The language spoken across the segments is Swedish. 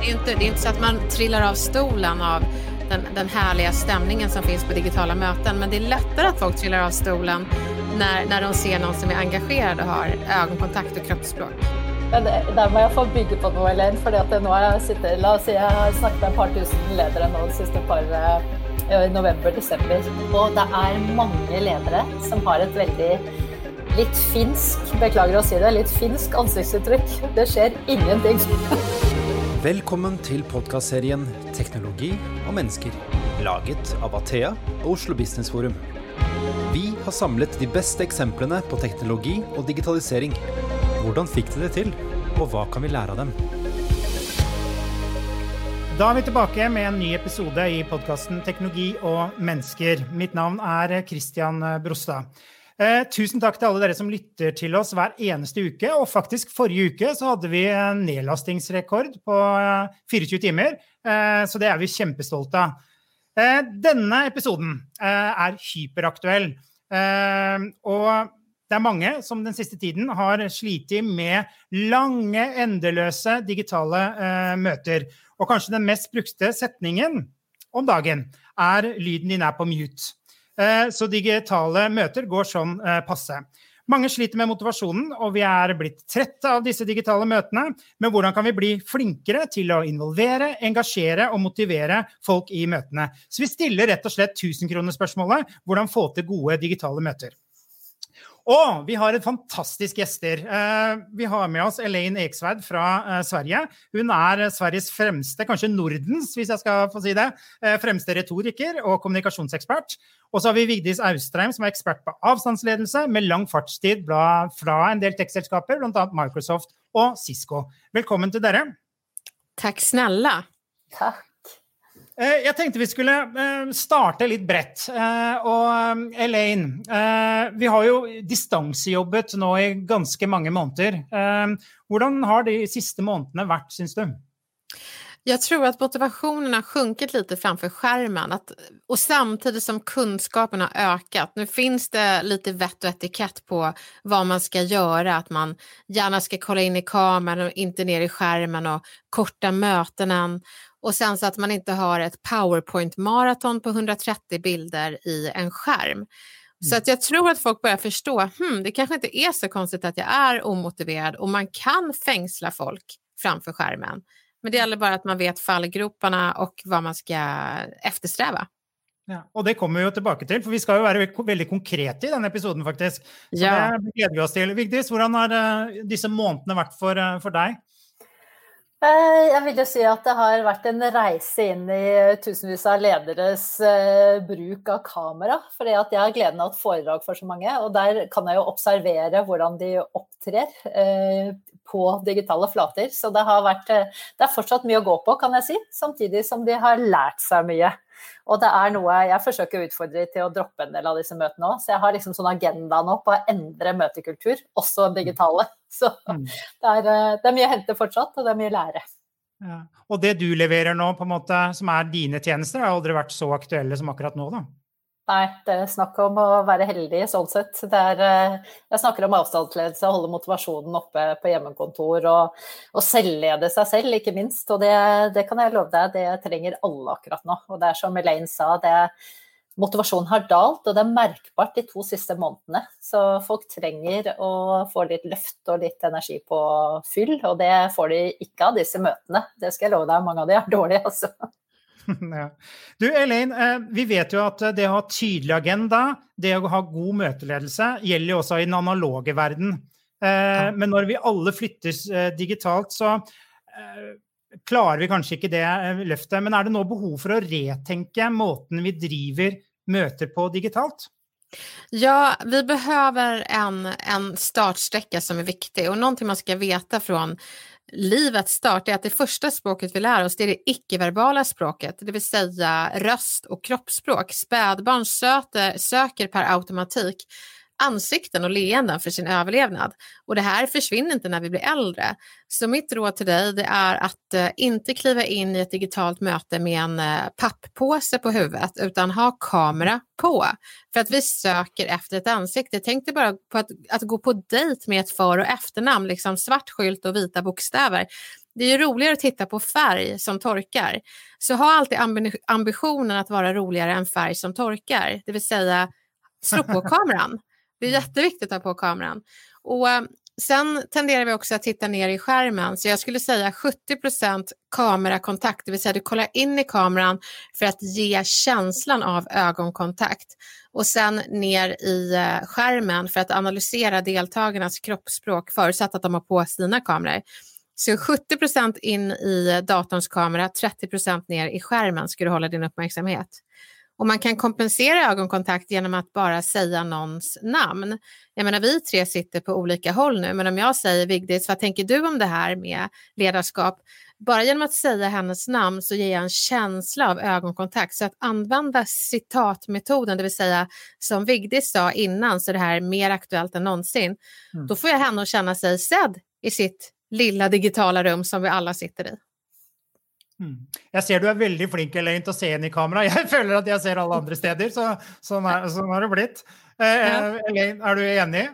Det är, inte, det är inte så att man trillar av stolen av den, den härliga stämningen som finns på digitala möten, men det är lättare att folk trillar av stolen när, när de ser någon som är engagerad och har ögonkontakt och kroppsspråk. Det, der må jeg få bygge på noe, Elaine. at nå har jeg sittet, La oss si jeg har snakket med et par tusen ledere nå de siste par eh, i november-desember. Og det er mange ledere som har et veldig litt finsk, beklager å si det, litt finsk ansiktsuttrykk. Det skjer ingenting. Velkommen til podkastserien 'Teknologi og mennesker', laget av Athea og Oslo Business Forum. Vi har samlet de beste eksemplene på teknologi og digitalisering. Hvordan fikk de det til, og hva kan vi lære av dem? Da er vi tilbake med en ny episode i podkasten 'Teknologi og mennesker'. Mitt navn er Christian Brostad. Eh, tusen takk til alle dere som lytter til oss hver eneste uke. Og faktisk forrige uke så hadde vi en nedlastingsrekord på eh, 24 timer. Eh, så det er vi kjempestolte av. Eh, denne episoden eh, er hyperaktuell. Eh, og det er mange som den siste tiden har slitt med lange, endeløse digitale eh, møter. Og kanskje den mest brukte setningen om dagen er 'lyden din er på mute'. Eh, så digitale møter går sånn eh, passe. Mange sliter med motivasjonen, og vi er blitt trette av disse digitale møtene. Men hvordan kan vi bli flinkere til å involvere, engasjere og motivere folk i møtene? Så vi stiller rett og slett tusenkronerspørsmålet hvordan få til gode digitale møter. Og vi har et fantastisk gjester. Eh, vi har med oss Elaine Eksverd fra eh, Sverige. Hun er Sveriges fremste, kanskje Nordens, hvis jeg skal få si det, eh, fremste retoriker og kommunikasjonsekspert. Og så har vi Vigdis Austrheim, som er ekspert på avstandsledelse med lang fartstid fra en del tekstselskaper, bl.a. Microsoft og Cisco. Velkommen til dere. Takk snälla. Takk. Eh, jag tänkte vi skulle eh, starta lite brett. Eh, och Elaine, vi har ju distansjobbet nu i ganska många månader. Hur har de sista månaderna varit, syns du? Jag tror att motivationen har sjunkit lite framför skärmen att, och samtidigt som kunskapen har ökat. Nu finns det lite vett och etikett på vad man ska göra, att man gärna ska kolla in i kameran och inte ner i skärmen och korta mötena och sen så att man inte har ett powerpoint-maraton på 130 bilder i en skärm. Mm. Så att jag tror att folk börjar förstå, hmm, det kanske inte är så konstigt att jag är omotiverad och man kan fängsla folk framför skärmen. Men det gäller bara att man vet fallgroparna och vad man ska eftersträva. Ja, og det kommer vi jo tilbake til, for vi skal jo være veldig konkrete i denne episoden, faktisk. Så ja. det gleder vi oss til. Vigdis, hvordan har eh, disse månedene vært for, eh, Eh, jag vill Eh, jeg vil jo si at det har varit en reise inn i eh, tusenvis av lederes uh, bruk av kamera. för at jeg har gleden av et foredrag for så många och där kan jag jo observere hvordan de opptrer uh, på digitale flater. Så det, har vært, det er fortsatt mye å gå på, kan jeg si, samtidig som de har lært seg mye. Og det er noe jeg forsøker å utfordre til å droppe en del av disse møtene òg. Så jeg har liksom sånn agenda nå på å endre møtekultur, også digitale. Så mm. det er, eh, det er mye å hente fortsatt, og det er mye å lære. Ja. Og det du leverer nå, på en måte, som er dine tjenester, har aldri vært så aktuelle som akkurat nå, da? Nei, det er snakk om å være heldig sånn sett. Er, eh, jeg snakker om avstandsledelse, holde motivasjonen oppe på hjemmekontor og, og selvlede seg selv, ikke minst. Og det, det, kan jeg love deg, det trenger alle akkurat nå. Og det er som Elaine sa, det, motivasjonen har dalt, og det er merkbart de to siste månedene. Så folk trenger å få litt løft og litt energi på fyll, og det får de ikke av disse møtene. Det skal jeg love deg, mange av de er dårlige, altså. ja. Du Elaine, eh, vi vet jo at det å ha tydelig agenda, det å ha god møteledelse, gjelder jo også i den analoge verden. Eh, men når vi alle flyttes eh, digitalt, så klarer vi kanskje ikke det løftet. Men er det nå behov for å retenke måten vi driver møter på digitalt? Ja, vi behöver en, en startsträcka som är viktig och någonting man ska veta från livets start är att det första språket vi lär oss det är det icke-verbala språket, det vill säga röst och kroppsspråk. Spädbarn söter, söker per automatik ansikten och leenden för sin överlevnad. Och det här försvinner inte när vi blir äldre. Så mitt råd till dig det är att eh, inte kliva in i ett digitalt möte med en eh, papppåse på huvudet utan ha kamera på. För att vi söker efter ett ansikte. Tänk dig bara på att, att gå på dejt med ett för och efternamn, liksom svart skylt och vita bokstäver Det är ju roligare att titta på färg som torkar. Så ha alltid ambitionen att vara roligare än färg som torkar. Det vill säga, slå på kameran. Det är jätteviktigt att ha på kameran. Och eh, Sen tenderar vi också att titta ner i skärmen, så jag skulle säga 70% kamerakontakt, det vill säga du kollar in i kameran för att ge känslan av ögonkontakt och sen ner i eh, skärmen för att analysera deltagarnas kroppsspråk förutsatt att de har på sina kameror. Så 70% in i datorns kamera, 30% ner i skärmen ska du hålla din uppmärksamhet. Och man kan kompensera ögonkontakt genom att bara säga någons namn. Jag menar, vi tre sitter på olika håll nu, men om jag säger Vigdis, vad tänker du om det här med ledarskap? Bara genom att säga hennes namn så ger jag en känsla av ögonkontakt. Så att använda citatmetoden, det vill säga som Vigdis sa innan, så är det här mer aktuellt än någonsin. Mm. Då får jag henne att känna sig sedd i sitt lilla digitala rum som vi alla sitter i. Mm. Jeg ser du er veldig flink Elaine, til å se inn i kamera. Jeg føler at jeg ser alle andre steder, så sånn, er, sånn har det blitt. Eh, ja. Elaine, er du enig?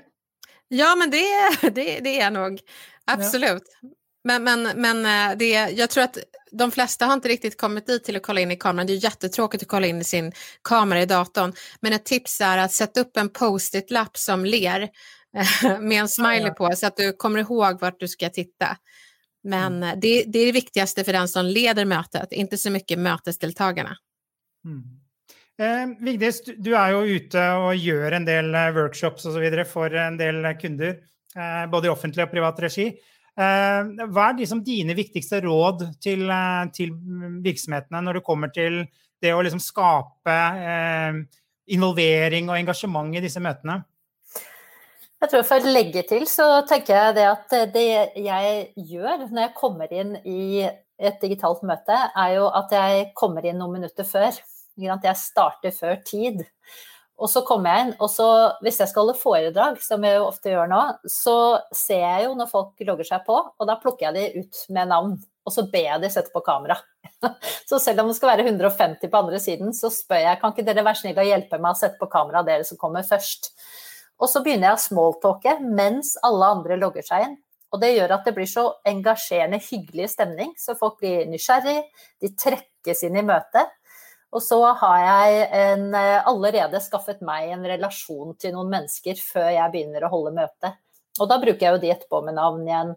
Ja, men det, det, det är jag nog. Absolut. Ja. Men, men, men eh, det, jag tror att de flesta har inte riktigt kommit dit till att kolla in i kameran. Det är jättetråkigt att kolla in i sin kamera i datorn. Men ett tips är att sätta upp en post-it-lapp som ler med en smiley på så att du kommer ihåg vart du ska titta. Men mm. det, det, är det viktigaste för den som leder mötet, inte så mycket mötesdeltagarna. Mm. Eh, Vigdis, du är ju ute och gör en del eh, workshops och så vidare för en del kunder, eh, både i offentlig och privat regi. Eh, vad är liksom dina viktigaste råd till, eh, till verksamheterna när det kommer till det att liksom skapa eh, involvering och engagemang i dessa mötena? Jag tror för att lägga till så tänker jag det att det jag gör när jag kommer in i ett digitalt möte är ju att jag kommer in några minuter för. Jag startar för tid. Och så kommer jag in och så, om jag ska hålla föredrag, som jag ofta gör nu, så ser jag ju när folk loggar sig på och då plockar jag det ut med namn och så ber jag dem sätta på kamera. Så även om det ska vara 150 på andra sidan så spör jag, kan inte ni vara snälla och hjälpa mig att sätta på kamera, det som kommer först? Och så börjar jag smalltalka mens alla andra loggar sig in. Och det gör att det blir så engagerande, hygglig stämning, så folk blir nyfikna, de träckas in i mötet. Och så har jag en, eh, allerede skaffat mig en relation till någon människor för jag börjar att hålla möte. Och då brukar jag ju det på med namn igen.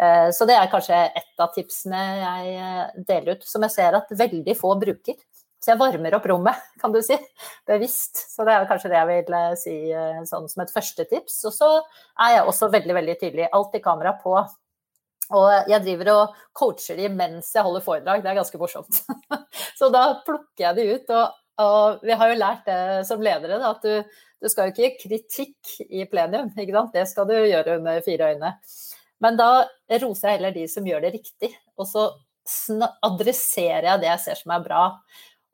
Eh, så det är kanske ett av tipsen jag eh, delar ut, som jag ser att väldigt få brukar. Så jag värmer upp rummet, kan du säga, bevisst. Så det är kanske det jag vill eh, säga eh, sånn som ett första tips. Och så är jag också väldigt, väldigt tydlig. Alltid kamera på. Och jag driver och coachar dem medan jag håller föredrag. Det är ganska morsomt. Så då plockar jag det ut. Och, och vi har ju lärt det som ledare att du, du ska ju inte ge kritik i plenum. Det ska du göra under fyra ögon. Men då rosar jag heller de som gör det riktigt. Och så adresserar jag det jag ser som är bra.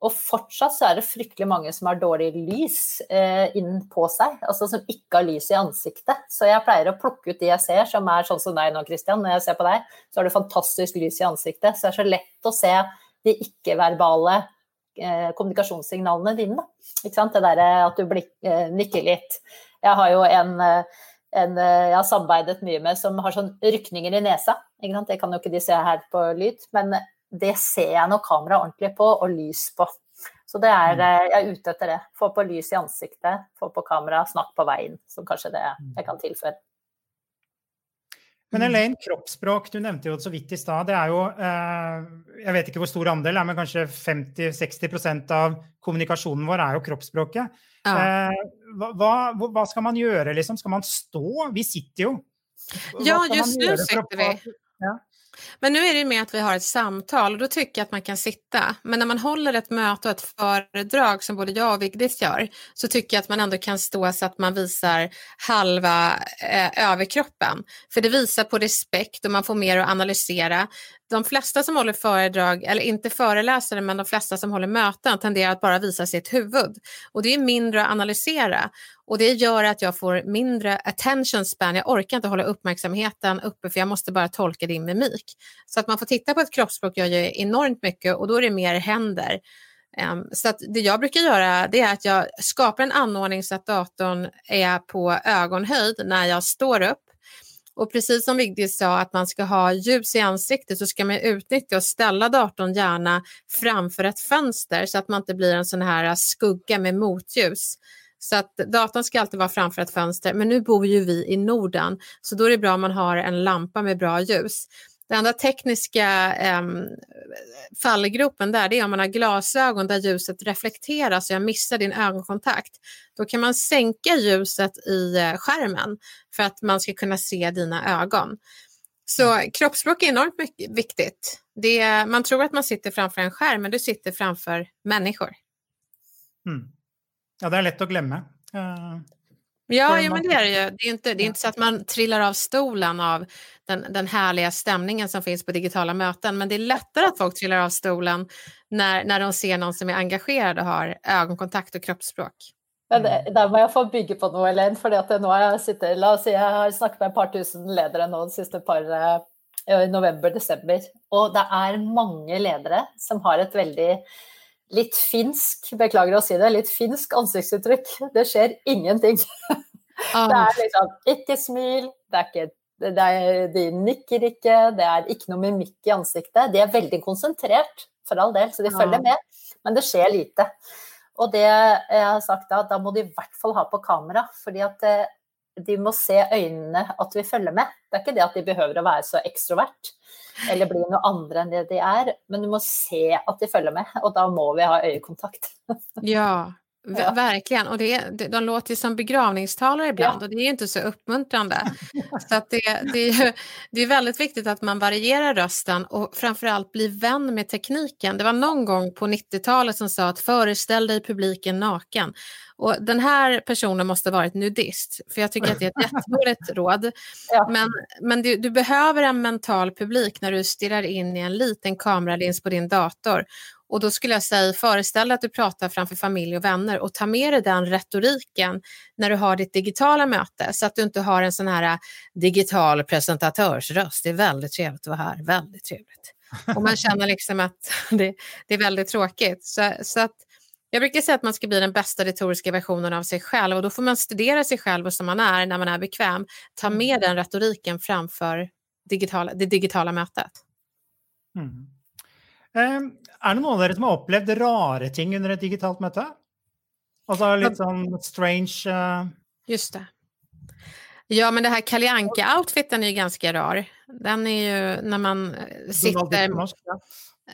Och fortsatt så är det fryktelig många som har dåligt ljus eh, in på sig, alltså som inte har ljus i ansiktet. Så jag brukar att plocka ut de jag ser, som är sån som dig nu Christian. när jag ser på dig, så har du fantastiskt ljus i ansiktet. Så det är så lätt att se de icke-verbala eh, kommunikationssignalerna dina. Ikke sant? Det där att du blick, eh, nickar lite. Jag har ju en, eh, en eh, jag har samarbeidet mye med, som har sånn rykninger i nesa. Ikke sant? Det kan jo ikke de se her på lyd. Men det ser jag när kamera ordentligt på och lys på. Så det är, mm. eh, jag är ute efter det. Få på lys i ansiktet, få på kamera, snack på vägen, som kanske det mm. jag kan tillföra. Men Elaine, kroppsspråk, du nämnde ju så vitt i stad. Det är ju, eh, jag vet inte hur stor andel, men kanske 50-60 procent av kommunikationen vår är ju kroppsspråket. Ja. Eh, vad, vad, ska man göra? Liksom? Ska man stå? Vi sitter ju. Ja, just nu sitter vi. Ja. Men nu är det ju mer att vi har ett samtal och då tycker jag att man kan sitta. Men när man håller ett möte och ett föredrag som både jag och Vigdis gör så tycker jag att man ändå kan stå så att man visar halva eh, överkroppen. För det visar på respekt och man får mer att analysera de flesta som håller föredrag, eller inte föreläsare, men de flesta som håller möten tenderar att bara visa sitt huvud. Och det är mindre att analysera. Och det gör att jag får mindre attention span. Jag orkar inte hålla uppmärksamheten uppe för jag måste bara tolka din mimik. Så att man får titta på ett kroppsspråk gör ju enormt mycket och då är det mer händer. Um, så att det jag brukar göra det är att jag skapar en anordning så att datorn är på ögonhöjd när jag står upp och precis som Vigdis sa att man ska ha ljus i ansiktet så ska man utnyttja och ställa datorn gärna framför ett fönster så att man inte blir en sån här äh, skugga med motljus. Så att datorn ska alltid vara framför ett fönster. Men nu bor ju vi i Norden så då är det bra om man har en lampa med bra ljus. Den enda tekniska eh, fallgropen där det är om man har glasögon där ljuset reflekteras och jag missar din ögonkontakt. Då kan man sänka ljuset i eh, skärmen för att man ska kunna se dina ögon. Så mm. kroppsspråk är enormt mycket, viktigt. Det, man tror att man sitter framför en skärm men du sitter framför människor. Mm. Ja, det är lätt att glömma. Uh... Ja, ja men det är det ju. Det är, inte, det är inte så att man trillar av stolen av den, den härliga stämningen som finns på digitala möten. Men det är lättare att folk trillar av stolen när, när de ser någon som är engagerad och har ögonkontakt och kroppsspråk. Men där må jag få bygga på något, Elaine, för att nu har jag suttit, låt oss jag har snackat med ett par tusen ledare nu de sista par uh, november, december. Och det är många ledare som har ett väldigt lite finsk, beklagar att säga det, lite finsk ansiktsuttryck. Det sker ingenting. Ah. Det är liksom inte smil, det är inte det er, de nikker ikke, det er ikke noe mimikk i ansiktet. De er veldig konsentrert, for all del, så de følger med, men det skjer lite. Og det jeg har sagt da, da må de i hvert fall ha på kamera, fordi at eh, de må se øynene at vi følger med. Det er ikke det at de behøver å være så ekstrovert eller bli noe andre enn det de er, men du må se at de følger med, og da må vi ha øyekontakt. Ja, Ja. Verkligen, och det, de låter ju som begravningstalare ibland ja. och det är inte så uppmuntrande. så att det, det, är, det är väldigt viktigt att man varierar rösten och framförallt blir vän med tekniken. Det var någon gång på 90-talet som sa att föreställ dig publiken naken. Och den här personen måste ha varit nudist, för jag tycker att det är ett jättedåligt råd. Ja. Men, men du, du, behöver en mental publik när du stirrar in i en liten kameralins på din dator. Och då skulle jag säga, föreställ dig att du pratar framför familj och vänner och ta med dig den retoriken när du har ditt digitala möte så att du inte har en sån här äh, digital presentatörsröst. Det är väldigt trevligt att vara här, väldigt trevligt. Och man känner liksom att det, det är väldigt tråkigt. Så, så att jag brukar säga att man ska bli den bästa retoriska versionen av sig själv och då får man studera sig själv och som man är när man är bekväm. Ta med mm. den retoriken framför digitala, det digitala mötet. Mm. Um, er det noen av dere som har opplevd rare ting under et digitalt møte? Altså litt sånn strange uh... Just det. Ja, men det här Kalle Anka-outfiten är ju ganska rar. Den är ju när man eh, sitter...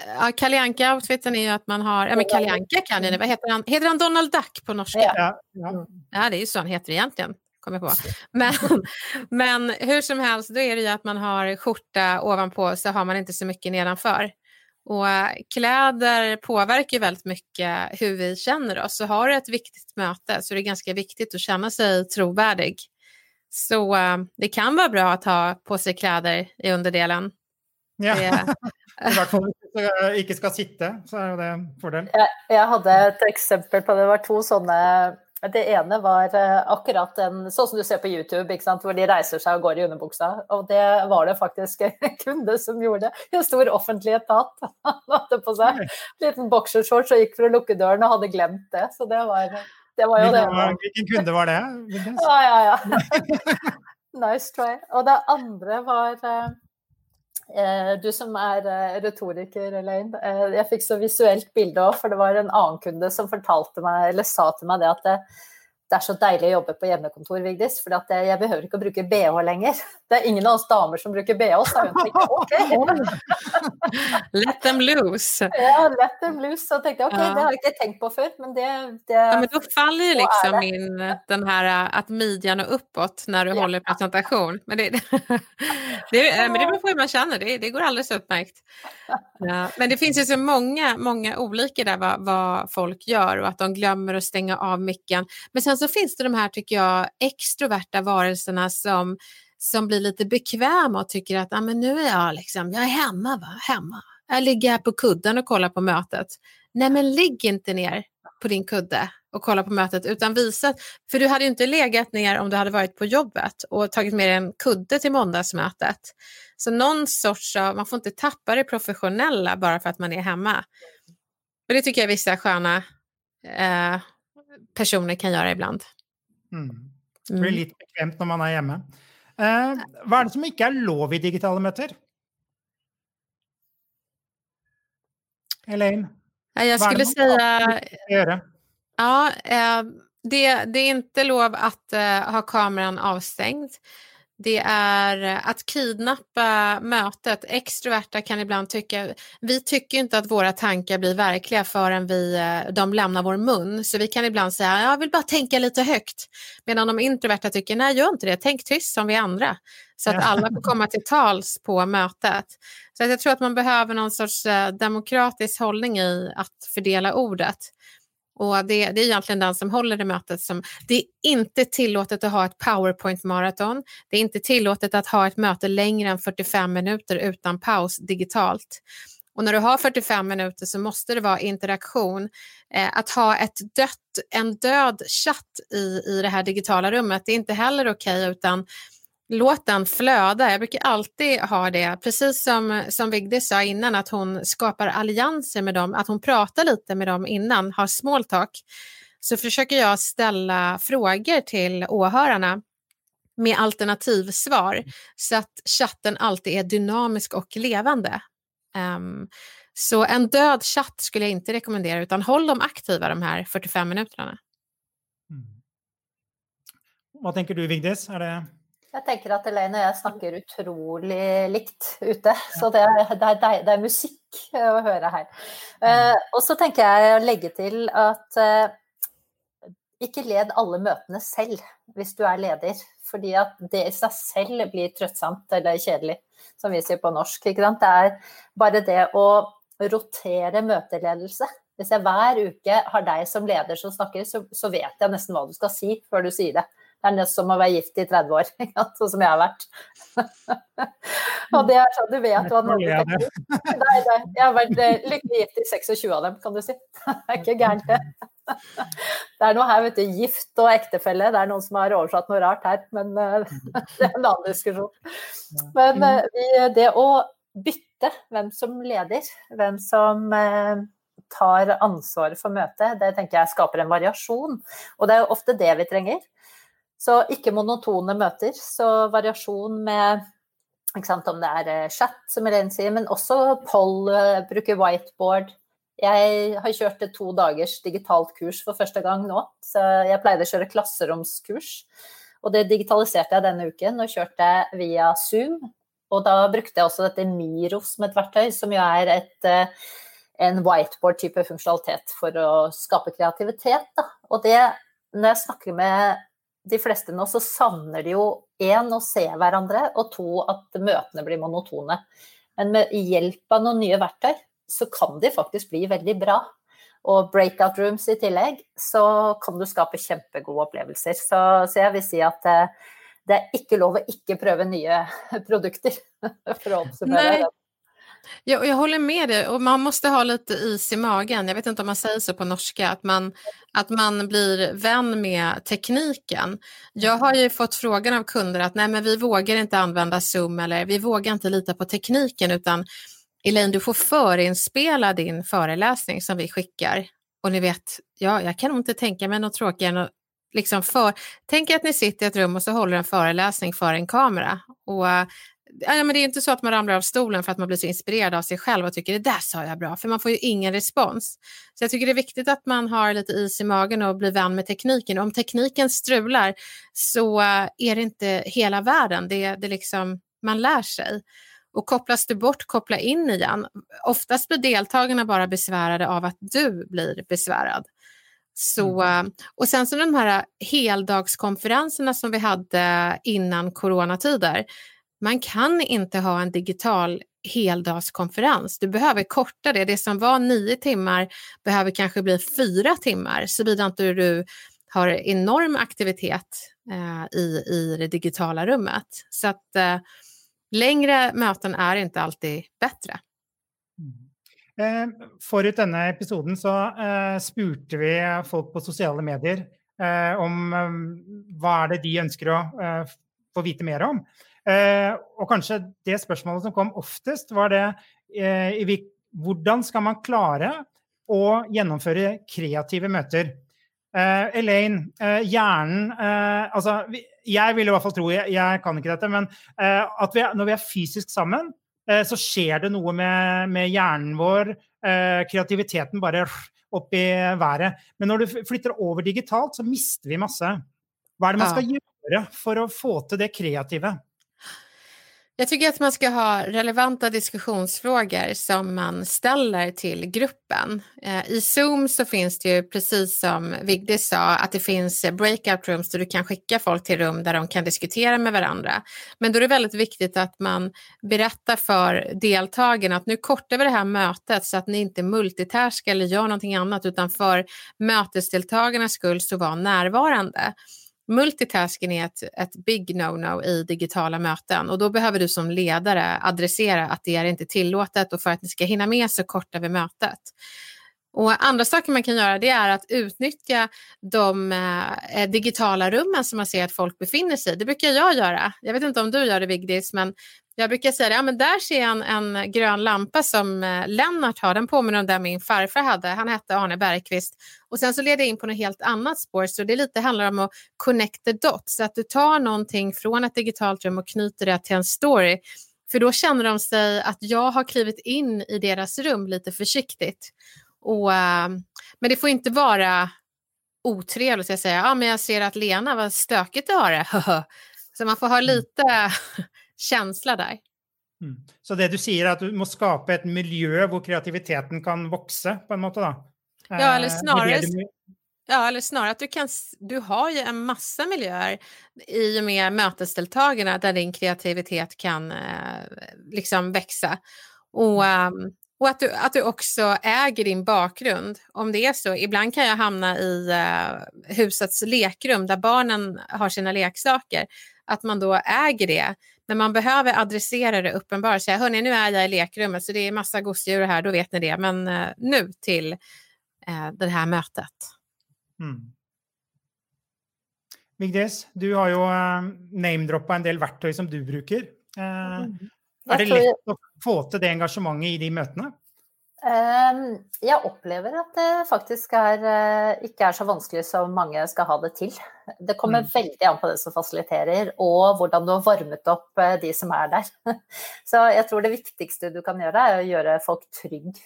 Ja, Kalle Anka-outfiten är ju att man har... Ja, men Kalle Anka kan ju Vad heter han? Heter han Donald Duck på norska? Ja, ja. ja det är ju så han heter egentligen. Kommer på. Men, men hur som helst, då är det ju att man har skjorta ovanpå så har man inte så mycket nedanför. Och eh, kläder påverkar väldigt mycket hur vi känner oss. Så har du ett viktigt möte så är det ganska viktigt att känna sig trovärdig. Så uh, det kan vara bra att ha på sig kläder i underdelen. Ja, det... i hvert fall hvis du ikke skal sitte, så er det en fordel. Jeg, jeg hadde et eksempel på det. Det var to sånne det ene var eh, akkurat en Sånn som du ser på YouTube, hvor de reiser seg og går i underbuksa. Og det var det faktisk en kunde som gjorde. En stor offentlig etat. Han hadde på seg en liten boksershorts og gikk for å lukke døren og hadde glemt det. Så det var, det var jo det. Hvilken kunde var det? Ja, ja, ja. nice try. Og det andre var Eh, Eh, du som er eh, retoriker, Elaine. jag jeg fikk så visuelt bilde òg, for det var en annen kunde som fortalte meg, eller sa til meg det at det, det er så deilig å jobbe på hjemmekontor, Vigdis, for jeg behøver ikke å bruke bh lenger. Det er ingen av oss damer som bruker bh, sa hun. Tenkte, okay. let them loose. Ja, let them loose. Så tenkte jag, okej, okay, det har jag inte tänkt på förr, men det... det ja, men då faller ju liksom in den här att midjan och uppåt när du ja. håller presentation. Men det, det, men det beror på hur man känner, det, det går alldeles utmärkt. Ja. Men det finns ju så många, många olika där vad, vad folk gör och att de glömmer att stänga av micken. Men sen så finns det de här, tycker jag, extroverta varelserna som, som blir lite bekväma och tycker att ah, men nu är jag, liksom, jag är hemma, va? hemma. Jag ligger här på kudden och kollar på mötet. Nej, men ligg inte ner på din kudde och kolla på mötet utan visa, för du hade ju inte legat ner om du hade varit på jobbet och tagit med dig en kudde till måndagsmötet. Så någon sorts av, man får inte tappa det professionella bara för att man är hemma. Och det tycker jag vissa sköna eh, personer kan göra ibland. Mm. Det blir mm. lite bekvämt när man är hemma. Eh, hva er det som ikke er lov i digitale møter? Elaine? Jag skulle säga... Ja, eh, det, det, är inte lov att eh, ha kameran avstängd. Det är att kidnappa mötet. Extroverta kan ibland tycka, vi tycker inte att våra tankar blir verkliga förrän vi, eh, de lämnar vår mun. Så vi kan ibland säga, jag vill bara tänka lite högt. Medan de introverta tycker, nej gör inte det, tänk tyst som vi andra. Så att alla får komma till tals på mötet. Så jag tror att man behöver någon sorts eh, demokratisk hållning i att fördela ordet. Och det, det, är egentligen den som håller det mötet som... Det är inte tillåtet att ha ett powerpoint-maraton. Det är inte tillåtet att ha ett möte längre än 45 minuter utan paus digitalt. Och när du har 45 minuter så måste det vara interaktion. Eh, att ha ett dött, en död chatt i, i det här digitala rummet det är inte heller okej okay, utan låt den flöda. Jag brukar alltid ha det, precis som, som Vigdis sa innan, att hon skapar allianser med dem, att hon pratar lite med dem innan, har small talk. Så försöker jag ställa frågor till åhörarna med alternativsvar så att chatten alltid är dynamisk och levande. Um, så en död chatt skulle jag inte rekommendera utan håll dem aktiva de här 45 minuterna. Mm. Vad tänker du Vigdis? Är det jeg tenker at Elaine og jeg snakker utrolig likt ute. Så det er, det er, det er musikk å høre her. Uh, og så tenker jeg å legge til at uh, ikke led alle møtene selv hvis du er leder. Fordi at det i seg selv blir trøttsomt eller kjedelig, som vi sier på norsk. Det er bare det å rotere møteledelse. Hvis jeg hver uke har deg som leder som snakker, så, så vet jeg nesten hva du skal si før du sier det. Det er som å være gift i 30 år, sånn som jeg har vært. og det er sånn, du vet hva den andre. Nei, nei, jeg har vært eh, lykkelig gift i 26 av dem, kan du si. Det er ikke gærent, det. Det er noe her, vet du. Gift og ektefelle. Det er noen som har oversatt noe rart her, men uh, det er en annen diskusjon. Men uh, det å bytte hvem som leder, hvem som tar ansvaret for møtet, det tenker jeg skaper en variasjon. Og det er jo ofte det vi trenger. Så ikke monotone møter. Så variasjon med sant, om det er chatt chat, som Elaine sier, men også poll, eh, bruke whiteboard. Jeg har kjørt et to dagers digitalt kurs for første gang nå. Så jeg pleide å kjøre klasseromskurs. Og det digitaliserte jeg denne uken og kjørte via Zoom. Og da brukte jeg også dette Miro som et verktøy, som jo er et, eh, en whiteboard-type funksjonalitet for å skape kreativitet. Da. Og det, når jeg snakker med de fleste nå så savner de jo én å se hverandre, og to at møtene blir monotone. Men med hjelp av noen nye verktøy så kan de faktisk bli veldig bra. Og breakout rooms i tillegg, så kan du skape kjempegode opplevelser. Så, så jeg vil si at eh, det er ikke lov å ikke prøve nye produkter. For å oppsummere Ja, Jag, jag håller med dig och man måste ha lite is i magen. Jag vet inte om man säger så på norska, att man, att man blir vän med tekniken. Jag har ju fått frågan av kunder att nej men vi vågar inte använda Zoom eller vi vågar inte lita på tekniken utan Elaine du får förinspela din föreläsning som vi skickar. Och ni vet, ja, jag kan nog inte tänka mig något tråkigare än att liksom för, tänk att ni sitter i ett rum och så håller en föreläsning för en kamera. Och Ja, men det är inte så att man ramlar av stolen för att man blir så inspirerad av sig själv och tycker det där sa jag bra, för man får ju ingen respons. Så jag tycker det är viktigt att man har lite is i magen och blir vän med tekniken. Om tekniken strular så är det inte hela världen, det, det liksom, man lär sig. Och kopplas du bort, koppla in igen. Oftast blir deltagarna bara besvärade av att du blir besvärad. Så, mm. och sen så de här heldagskonferenserna som vi hade innan coronatider, man kan inte ha en digital heldagskonferens. Du behöver korta det. Det som var nio timmar behöver kanske bli fyra timmar såvida inte du har enorm aktivitet eh, i, i det digitala rummet. Så att eh, längre möten är inte alltid bättre. Mm. Eh, Forut episoden så frågade spurte vi folk på sociala medier eh, om eh, vad är det de önskar att få veta mer om. Eh, og kanskje det spørsmålet som kom oftest, var det eh, hvordan skal man klare å gjennomføre kreative møter? Uh, Elaine, uh, hjernen uh, altså, vi, Jeg vil i hvert fall tro, jeg, jeg kan ikke dette, men at vi, når vi er fysisk sammen, så skjer det noe med, med hjernen vår. kreativiteten bare opp i været. Men når du flytter over digitalt, så mister vi masse. Hva er det man skal gjøre for å få til det kreative? Jag tycker att man ska ha relevanta diskussionsfrågor som man ställer till gruppen. Eh, I Zoom så finns det ju precis som Vigdis sa att det finns breakout rooms där du kan skicka folk till rum där de kan diskutera med varandra. Men då är det väldigt viktigt att man berättar för deltagarna att nu kortar vi det här mötet så att ni inte multitaskar eller gör någonting annat utan för mötesdeltagarnas skull så var närvarande. Multitasking är ett, ett big no-no i digitala möten och då behöver du som ledare adressera att det är inte tillåtet och för att ni ska hinna med så kortar vi mötet. Och andra saker man kan göra det är att utnyttja de eh, digitala rummen som man ser att folk befinner sig i. Det brukar jag göra. Jag vet inte om du gör det Vigdis, men jag brukar säga att ja, men där ser jag en, en grön lampa som eh, Lennart har, den påminner om den min farfar hade. Han hette Arne Bergqvist. Och sen så leder jag in på något helt annat spår, så det lite handlar om att connect the dots, att du tar någonting från ett digitalt rum och knyter det till en story. För då känner de sig att jag har klivit in i deras rum lite försiktigt. Och, eh, men det får inte vara otrevligt Jag säger, ja men jag ser att Lena, vad stökigt du har det. så man får ha lite känsla där. Mm. Så det du säger är att du måste skapa ett miljö där kreativiteten kan växa på en måte då? Ja, eller eh, snarare, ja, eller snarare att du, kan, du har ju en massa miljöer i och med mötesdeltagarna där din kreativitet kan eh, liksom växa. Och, um, och att du, att du också äger din bakgrund. Om det är så, ibland kan jag hamna i uh, husets lekrum där barnen har sina leksaker, att man då äger det. Men man behöver adressera det uppenbart. Säga, hörni, nu är jag i lekrummet så det är massa gosedjur här, då vet ni det. Men uh, nu till uh, det här mötet. Mm. Vigdis, du har ju uh, namedroppat en del verktyg som du brukar. Uh, mm. Er det lett å få til det engasjementet i de møtene? Ehm, jeg opplever at det faktisk er, eh, ikke er så vanskelig som mange skal ha det til. Det kommer mm. veldig an på den som fasiliterer, og hvordan du har varmet opp eh, de som er der. Så jeg tror det viktigste du kan gjøre, er å gjøre folk trygge.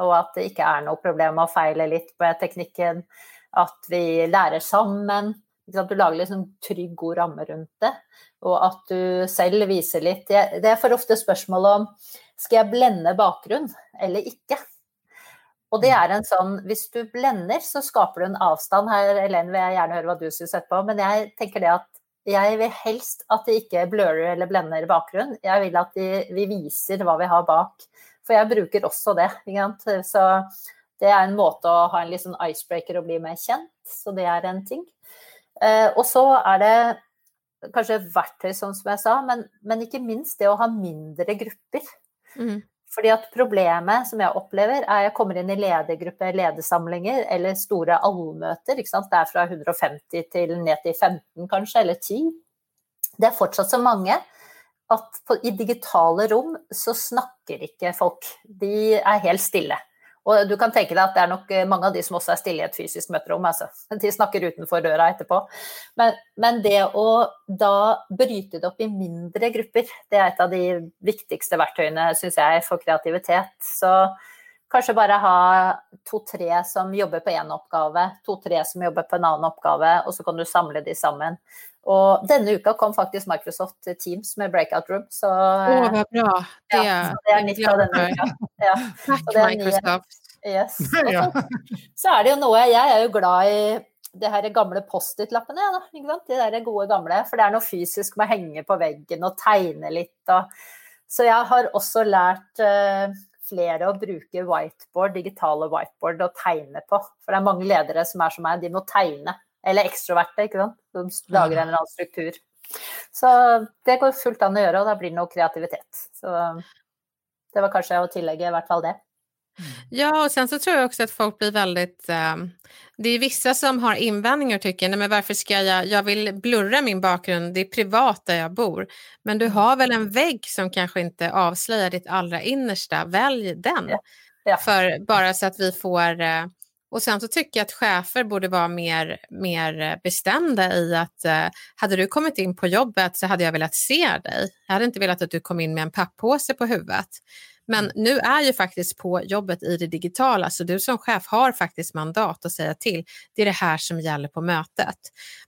Og at det ikke er noe problem å feile litt på teknikken. At vi lærer sammen. Du lager liksom trygg, god ramme rundt det. Og at du selv viser litt Det er for ofte spørsmål om skal jeg blende bakgrunn eller ikke. Og det er en sånn Hvis du blender, så skaper du en avstand. Her, Elen, vil jeg gjerne høre hva du syns etterpå, men jeg tenker det at jeg vil helst at de ikke blurrer eller blender bakgrunn. Jeg vil at de, vi viser hva vi har bak. For jeg bruker også det. Så det er en måte å ha en sånn icebreaker og bli mer kjent. Så det er en ting. Eh, og så er det kanskje verktøy, som jeg sa, men, men, ikke minst det å ha mindre grupper. Mm. Fordi at problemet som jeg opplever, er jeg kommer inn i ledergrupper, ledersamlinger eller store allmøter. ikke sant? Det er fra 150 til ned til 15 kanskje, eller 10. Det er fortsatt så mange at på, i digitale rom så snakker ikke folk. De er helt stille. Och du kan tänka dig att det är nog eh, många av de som också är stilla i ett fysiskt møterom. alltså. De snackar utanför dörren efterpå. Men, men, det att då bryta det upp i mindre grupper, det är ett av de viktigaste verktygen syns jag, för kreativitet. Så kanske bara ha två-tre som jobbar på en uppgave, två, tre som jobbar på en annan uppgave och så kan du samla dem samman. Og denne uka kom faktisk Microsoft Teams med breakout room. Så, Åh, vad bra. Det, ja, det er nytt av denne uka. Ja. Takk, Microsoft. Yes. Så, så, er det jo noe Jeg er jo glad i de her gamle Post-It-lappene. Ja, de der gode gamle. For det er noe fysisk med å henge på veggen og tegne litt. Og, så jeg har også lært uh, flere å bruke whiteboard, digitale whiteboard, og tegne på. For det er mange ledere som er som meg, de må tegne. Eller ekstroverte, ikke sant. De lager en eller annen struktur. Så det går fullt an å gjøre, og da blir det noe kreativitet. Så det var kanskje å tillegge i hvert fall det. Ja, och sen så tror jag också att folk blir väldigt... Eh, det är vissa som har invändningar och tycker, nej men varför ska jag... Jag vill blurra min bakgrund, det är privat där jag bor. Men du har väl en vägg som kanske inte avslöjar ditt allra innersta, välj den. Ja. Ja. För bara så att vi får... Eh, och sen så tycker jag att chefer borde vara mer, mer bestämda i att eh, hade du kommit in på jobbet så hade jag velat se dig. Jag hade inte velat att du kom in med en papppåse på huvudet. Men mm. nu är ju faktiskt på jobbet i det digitala, så du som chef har faktiskt mandat att säga till. Det är det här som gäller på mötet.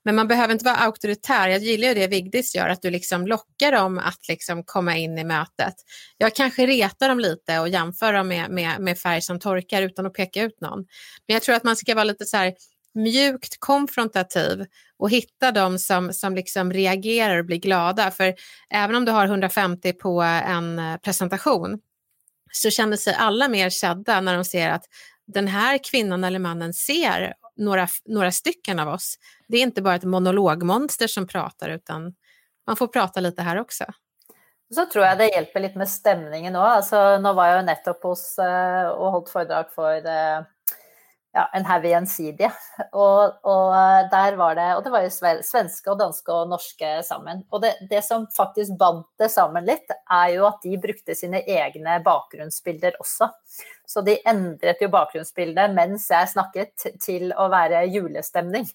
Men man behöver inte vara auktoritär. Jag gillar ju det Vigdis gör, att du liksom lockar dem att liksom komma in i mötet. Jag kanske retar dem lite och jämför dem med, med, med färg som torkar utan att peka ut någon. Men jag tror att man ska vara lite så här mjukt konfrontativ och hitta de som, som liksom reagerar och blir glada. För även om du har 150 på en presentation så känner sig alla mer sedda när de ser att den här kvinnan eller mannen ser några, några stycken av oss. Det är inte bara ett monologmonster som pratar utan man får prata lite här också. Så tror jag det hjälper lite med stämningen också. Alltså, nu var jag ju nettopp hos eh, och hållit föredrag för eh, ja, en haug gjensidige. Og, og, eh, der var det Og det var jo svenske og danske og norske sammen. Og det, det, som faktisk bandt det sammen litt, er jo at de brukte sine egne bakgrunnsbilder også. Så de endret jo bakgrunnsbildet mens jeg snakket, til å være julestemning.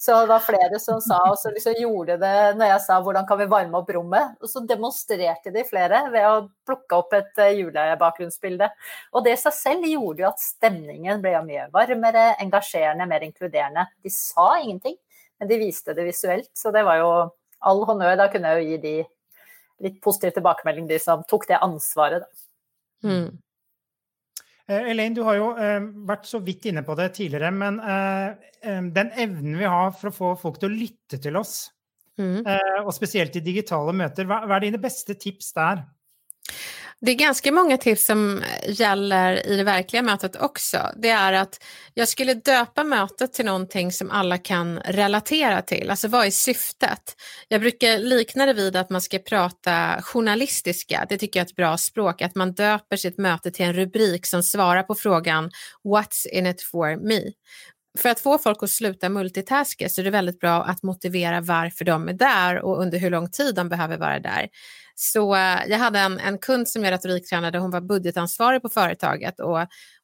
Så det var flere som sa, og så liksom gjorde det når jeg sa 'hvordan kan vi varme opp rommet', og så demonstrerte de flere ved å plukke opp et julbakgrundsbild. julebakgrunnsbilde. Og det i seg selv gjorde jo at stemningen ble mye varmere, engasjerende, mer inkluderende. De sa ingenting, men de viste det visuelt, så det var jo all honnør. Da kunne jeg jo gi de litt positiv tilbakemelding, de som tok det ansvaret. Da. Mm. Eh, Elaine, du har jo eh, vært så vidt inne på det tidligere, men eh, den evnen vi har for å få folk til å lytte til oss, mm. og spesielt i digitale møter, hva, hva er dine beste tips der? Det är ganska många tips som gäller i det verkliga mötet också. Det är att jag skulle döpa mötet till någonting som alla kan relatera till. Alltså vad är syftet? Jag brukar likna det vid att man ska prata journalistiska. Det tycker jag är ett bra språk. Att man döper sitt möte till en rubrik som svarar på frågan What's in it for me? För att få folk att sluta multitaska så är det väldigt bra att motivera varför de är där och under hur lång tid de behöver vara där. Så eh, jag hade en, en kund som jag retoriktränade, hon var budgetansvarig på företaget och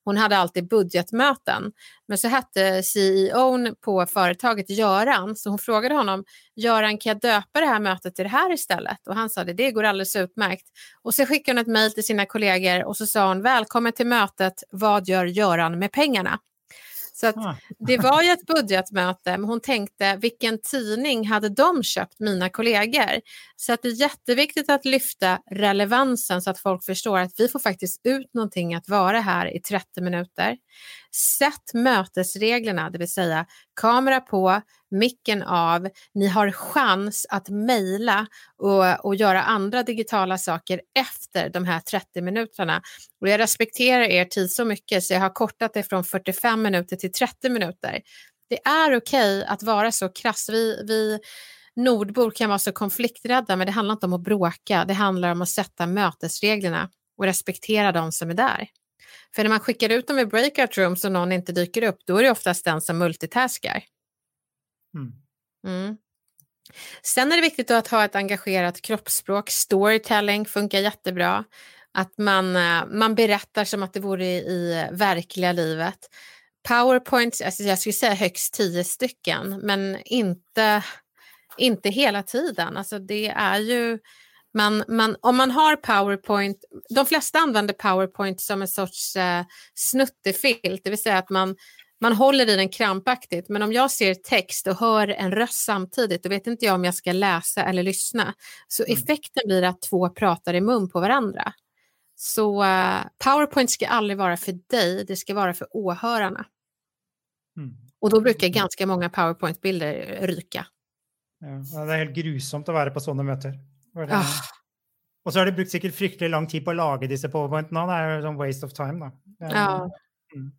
hon hade alltid budgetmöten. Men så hette CEOn på företaget Göran, så hon frågade honom, Göran kan jag döpa det här mötet till det här istället? Och han sa det, det går alldeles utmärkt. Och så skickade hon ett mejl till sina kollegor och så sa hon, välkommen till mötet, vad gör Göran med pengarna? Så ah. det var ju ett budgetmöte, men hon tänkte vilken tidning hade de köpt, mina kollegor? Så att det är jätteviktigt att lyfta relevansen så att folk förstår att vi får faktiskt ut någonting att vara här i 30 minuter. Sätt mötesreglerna, det vill säga kamera på, micken av. Ni har chans att mejla och, och göra andra digitala saker efter de här 30 minuterna. Och jag respekterar er tid så mycket så jag har kortat det från 45 minuter till 30 minuter. Det är okej okay att vara så krass. Vi, vi nordbor kan vara så konflikträdda men det handlar inte om att bråka. Det handlar om att sätta mötesreglerna och respektera de som är där. För när man skickar ut dem i breakout rooms och någon inte dyker upp, då är det oftast den som multitaskar. Mm. Mm. Sen är det viktigt att ha ett engagerat kroppsspråk. Storytelling funkar jättebra. Att man, eh, man berättar som att det vore i verkliga livet. Powerpoints, alltså jag skulle säga högst tio stycken, men inte, inte hela tiden. Alltså det är ju man, man, om man har Powerpoint, de flesta använder Powerpoint som en sorts eh, snuttefilt, det vill säga att man, man håller i den krampaktigt. Men om jag ser text och hör en röst samtidigt, då vet inte jag om jag ska läsa eller lyssna. Så mm. effekten blir att två pratar i mun på varandra. Så uh, Powerpoint ska aldrig vara för dig, det ska vara för åhörarna. Mm. Och då brukar ganska många Powerpoint-bilder ryka. Ja, det är helt grusomt att vara på sådana möten. Ah. Och så har de brukt säkert fryktelig lång tid på att laga dessa powerpointene. Det är en waste of time. Da. Ja. Mm.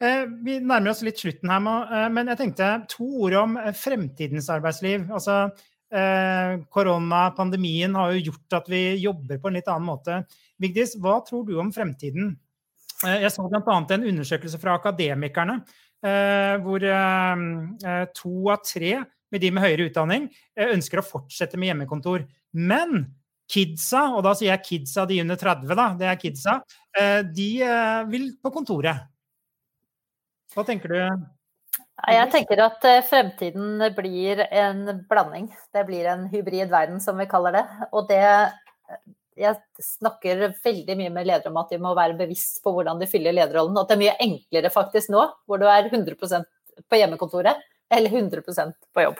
Eh, vi närmar oss lite slutten här, eh, men jag tänkte två ord om eh, framtidens arbetsliv. Alltså, eh, corona, pandemin har ju gjort att vi jobbar på en lite annan måte. Vigdis, vad tror du om framtiden? Eh, jag såg bland annat en undersökelse från akademikerna, eh, hvor eh, två av tre med de med högre utbildning önskar att fortsätta med hemmakontor. Men kidsa, och då säger jag kidsa, de under 30, da, det är kidsa, eh, de eh, vill på kontoret. Vad tänker du? Jag tänker att eh, framtiden blir en blandning. Det blir en hybrid värld som vi kallar det. Och det jag snackar väldigt mycket med ledare om att de måste vara bevisst på hur de fyller ledarrollen. Att det är mycket enklare faktiskt nu, när du är 100% på hemmakontoret eller 100% på jobb.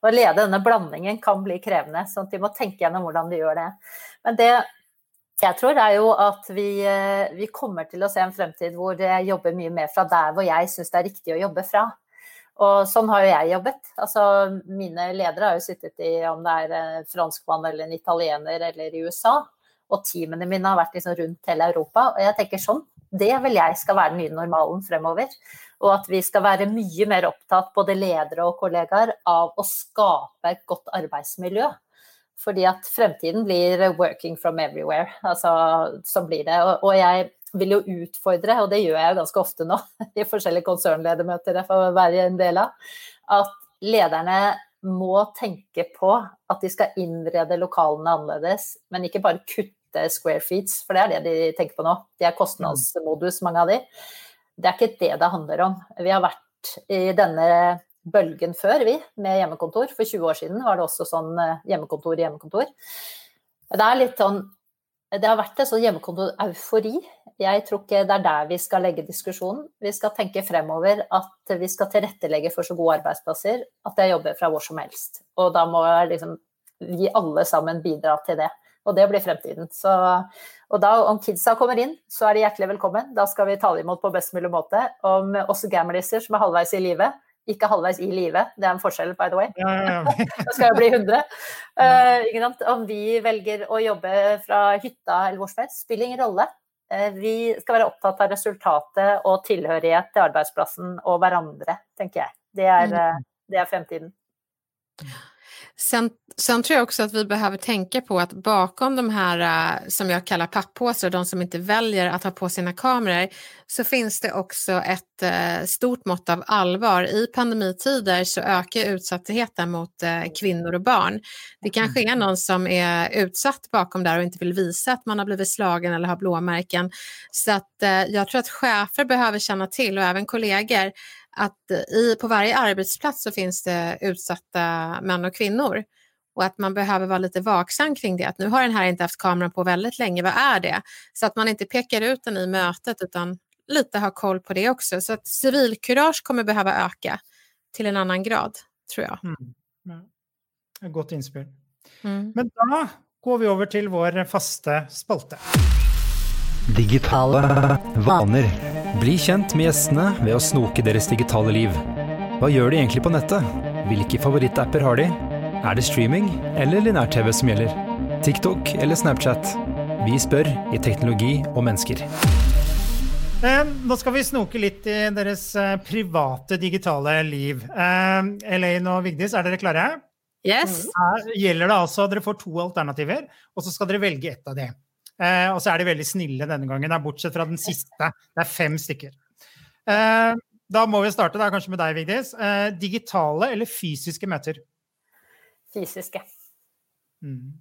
Att leda denna blandningen kan bli krävande, så att de måste tänka igenom hur de gör det. Men det jag tror är ju att vi, eh, vi kommer till att se en framtid där jag jobbar mycket mer från där var jag syns det är riktigt att jobba från. Och så har jag jobbat. Alltså, mina ledare har ju suttit i, om det är en franskman eller en italienare eller i USA. Och teamen mine har varit liksom runt hela Europa. Och jag tänker sånn, det vil jeg ska vara den nya normalen framöver. Och att vi ska vara mycket mer opptatt, både ledare och kollegor, av att skapa et godt arbetsmiljö. För att framtiden blir working from everywhere. Altså, så blir det. Och, och jag vill ju utfordre, och det gör jag ganska ofta nu i olika konsernledermøter jeg får være en del av, att ledarna må tänka på att de ska inreda lokalerna annorlunda, men inte bara kutte square feet, för det är det de tänker på nu. Det är kostnadsmodus, många av dem. Det är inte det det handlar om. Vi har varit i denna bølgen før, vi, med hjemmekontor. For 20 år siden var det også sånn hemmakontor hjemmekontor, hjemmekontor. Det er litt sånn det har vært en sånn hjemmekontor-eufori. Jeg tror ikke det er der vi skal legge diskusjonen. Vi skal tenke fremover at vi skal tilrettelegge for så gode arbeidsplasser at jeg jobber fra hvor som helst. Og da må liksom, vi alle sammen bidra til det. Og det blir fremtiden. Så, og da, om kidsa kommer inn, så er de hjertelig velkommen. Da skal vi ta imot på best mulig måte. Om oss gamliser som er halvveis i livet, ikke halvveis i livet, det er en forskjell, by the way. Ja, ja, ja. da skal jeg bli 100. Uh, om vi velger å jobbe fra hytta eller hvor som helst, spiller ingen rolle. Uh, vi skal være opptatt av resultatet og tilhørighet til arbeidsplassen og hverandre, tenker jeg. Det er, uh, det er fremtiden. Sen, sen, tror jag också att vi behöver tänka på att bakom de här äh, som jag kallar papppåsar, de som inte väljer att ha på sina kameror, så finns det också ett äh, stort mått av allvar. I pandemitider så ökar utsattheten mot äh, kvinnor och barn. Det kanske är någon som är utsatt bakom där och inte vill visa att man har blivit slagen eller har blåmärken. Så att, jag tror att chefer behöver känna till och även kollegor att i, på varje arbetsplats så finns det utsatta män och kvinnor och att man behöver vara lite vaksam kring det. Att nu har den här inte haft kameran på väldigt länge, vad är det? Så att man inte pekar ut den i mötet utan lite har koll på det också. Så att civilkurage kommer behöva öka till en annan grad, tror jag. Mm. Ja. Gott inspel. Mm. Men då går vi över till vår fasta spalte. Digitala vanor. Bli kjent med gjestene ved å snoke deres digitale liv. Hva gjør de egentlig på nettet? Hvilke favorittapper har de? Er det streaming eller linær-TV som gjelder? TikTok eller Snapchat? Vi spør i Teknologi og mennesker. Nå skal vi snoke litt i deres eh, private digitale liv. Elaine og Vigdis, er dere klare? Yes. Her gjelder det altså, Dere får to alternativer, og så skal dere velge ett av dem. Eh, og så er de veldig snille denne gangen, da, bortsett fra den siste. Det er fem stykker. Eh, da må vi starte da, kanskje med deg, Vigdis. Eh, digitale eller fysiske møter? Fysiske. Mm.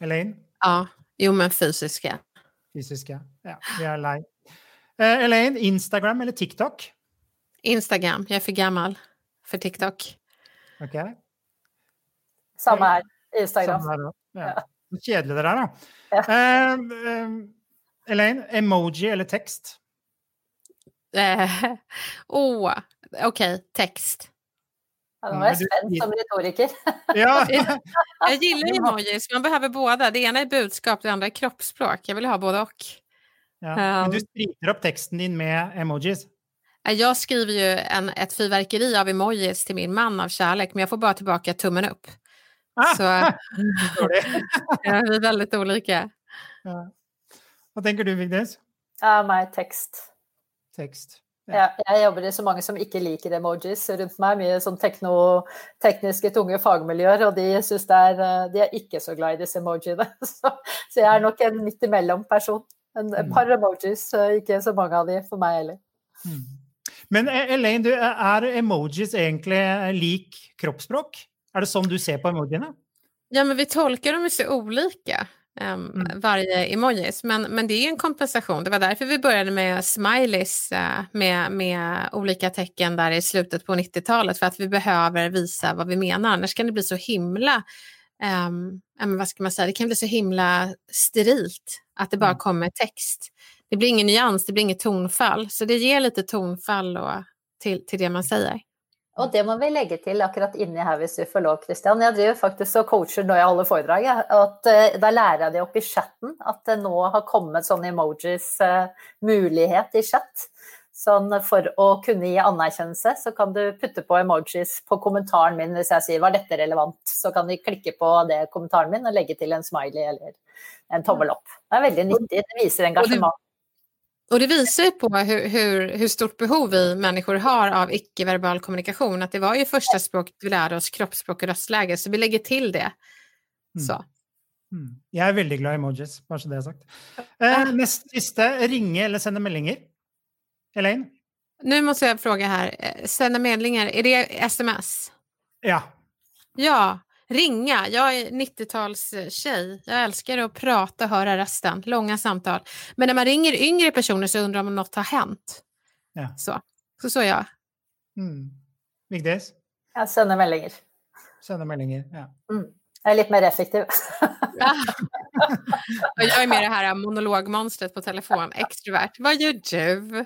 Elaine? Ja, jo men fysiska. Fysiska, ja. Vi är lei. Eh, Elaine, Instagram eller TikTok? Instagram. Jag är för gammal för TikTok. Okej. Okay. Samma här. Instagram. Samma här ja. Kjedelig dere er, da. Uh, Elaine, emoji eller text? Uh, oh, okej, okay, text. Ja, var jag spänd som retoriker. ja. jag gillar emojis, man behöver båda. Det ena är budskap, det andra är kroppsspråk. Jag vill ha både och. Ja. Men du ehm. sprider upp texten din med emojis? Jag skriver ju en, ett fyrverkeri av emojis till min man av kärlek, men jag får bara tillbaka tummen upp. Ah, så ja, vi är väldigt olika. Ja. Vad tänker du, Vigdis? Ja, mig text. Text. Ja. Ja, jag jobbar i så många som inte liker emojis runt mig, mycket som tekno, tekniska tunga fagmiljöer, och de syns det är, de är inte så glada i dessa emojier. Så, så jag är nog en mittemellan person. En, mm. par emojis, inte så många av dem för mig heller. Mm. Men e- Elaine, du, är emojis egentligen lik kroppsspråk? Är det som du ser på emojinerna? Ja, men vi tolkar dem ju så olika. um, mm. varje emojis. Men, men det är en kompensation. Det var därför vi började med smileys uh, med, med olika tecken där i slutet på 90-talet. För att vi behöver visa vad vi menar. Annars kan det bli så himla um, vad ska man säga, det kan bli så himla sterilt att det bara mm. kommer text. Det blir ingen nyans, det blir inget tonfall. Så det ger lite tonfall och, till, till det man säger. Och det må vi lägga till akkurat inni här, om du får lov, Christian. Jag driver faktiskt och coachar nu i alla föredrag. Att, uh, där lär jag dig upp i chatten att det nu har kommit sådana emojis, uh, möjlighet i chatt. Sånn for å kunne gi anerkjennelse, så kan du putte på emojis på kommentaren min hvis jeg sier var dette relevant. Så kan de klikke på det kommentaren min og legge til en smiley eller en tommel opp. Det är väldigt nyttigt, det visar engagemang. Och det visar ju på hur, hur, hur, stort behov vi människor har av icke-verbal kommunikation. Att det var ju första språket vi lärde oss, kroppsspråk och röstläge, så vi lägger till det. Mm. Så. Mm. Jag är väldigt glad i emojis, bara så det är sagt. Eh, näst sista, ringa eller sända meddelanden. Elaine? Nu måste jag fråga här, eh, sända medlingar, är det sms? Ja. Ja, ringa. Jag är 90-talstjej. Jag älskar att prata och höra rösten, långa samtal. Men när man ringer yngre personer så undrar man om något har hänt. Ja. Så, så, så jag. Mm. Vigdis? Jag sänder medlingar. Sända medlingar, ja. Mm. Jag är lite mer effektiv. jag är mer det här monologmonstret på telefon, extrovert. Vad gör du?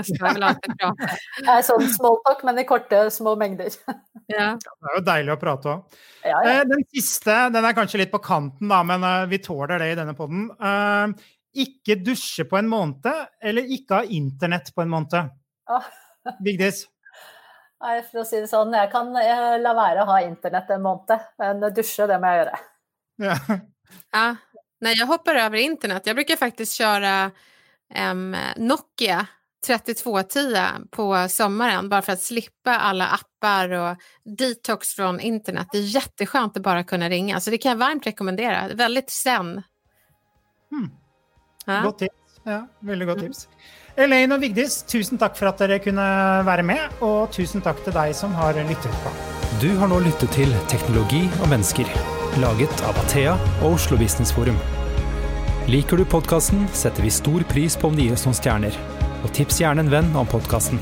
Så jag vill alltid prata. Jag är sån small talk, men i korta små mängder. Ja. Det är ju dejligt att prata. Ja, ja. Eh, den sista, den är kanske lite på kanten, då, men eh, vi tåler det i denna podden. Uh, icke duscha på en månad eller icke ha internet på en månad? Ja. Vigdis? För att säga det så, jag kan la vara att ha internet en månad, men duscha det måste jag göra. Ja. ja. Nej, jag hoppar över internet. Jag brukar faktiskt köra um, Nokia 3210 på sommaren bara för att slippa alla appar och detox från internet. Det är jätteskönt att bara kunna ringa, så det kan jag varmt rekommendera. Väldigt zen. Mm. Ja. Ja, väldigt gott tips. Elaine och Vigdis, tusen tack för att ni kunde vara med, och tusen tack till dig som har lyssnat på. Du har nu lyssnat till Teknologi och människor, laget av Athea och Oslo Business Forum. Liker du podkasten, setter vi stor pris på om du gir oss noen stjerner. Og tips gjerne en venn om podkasten.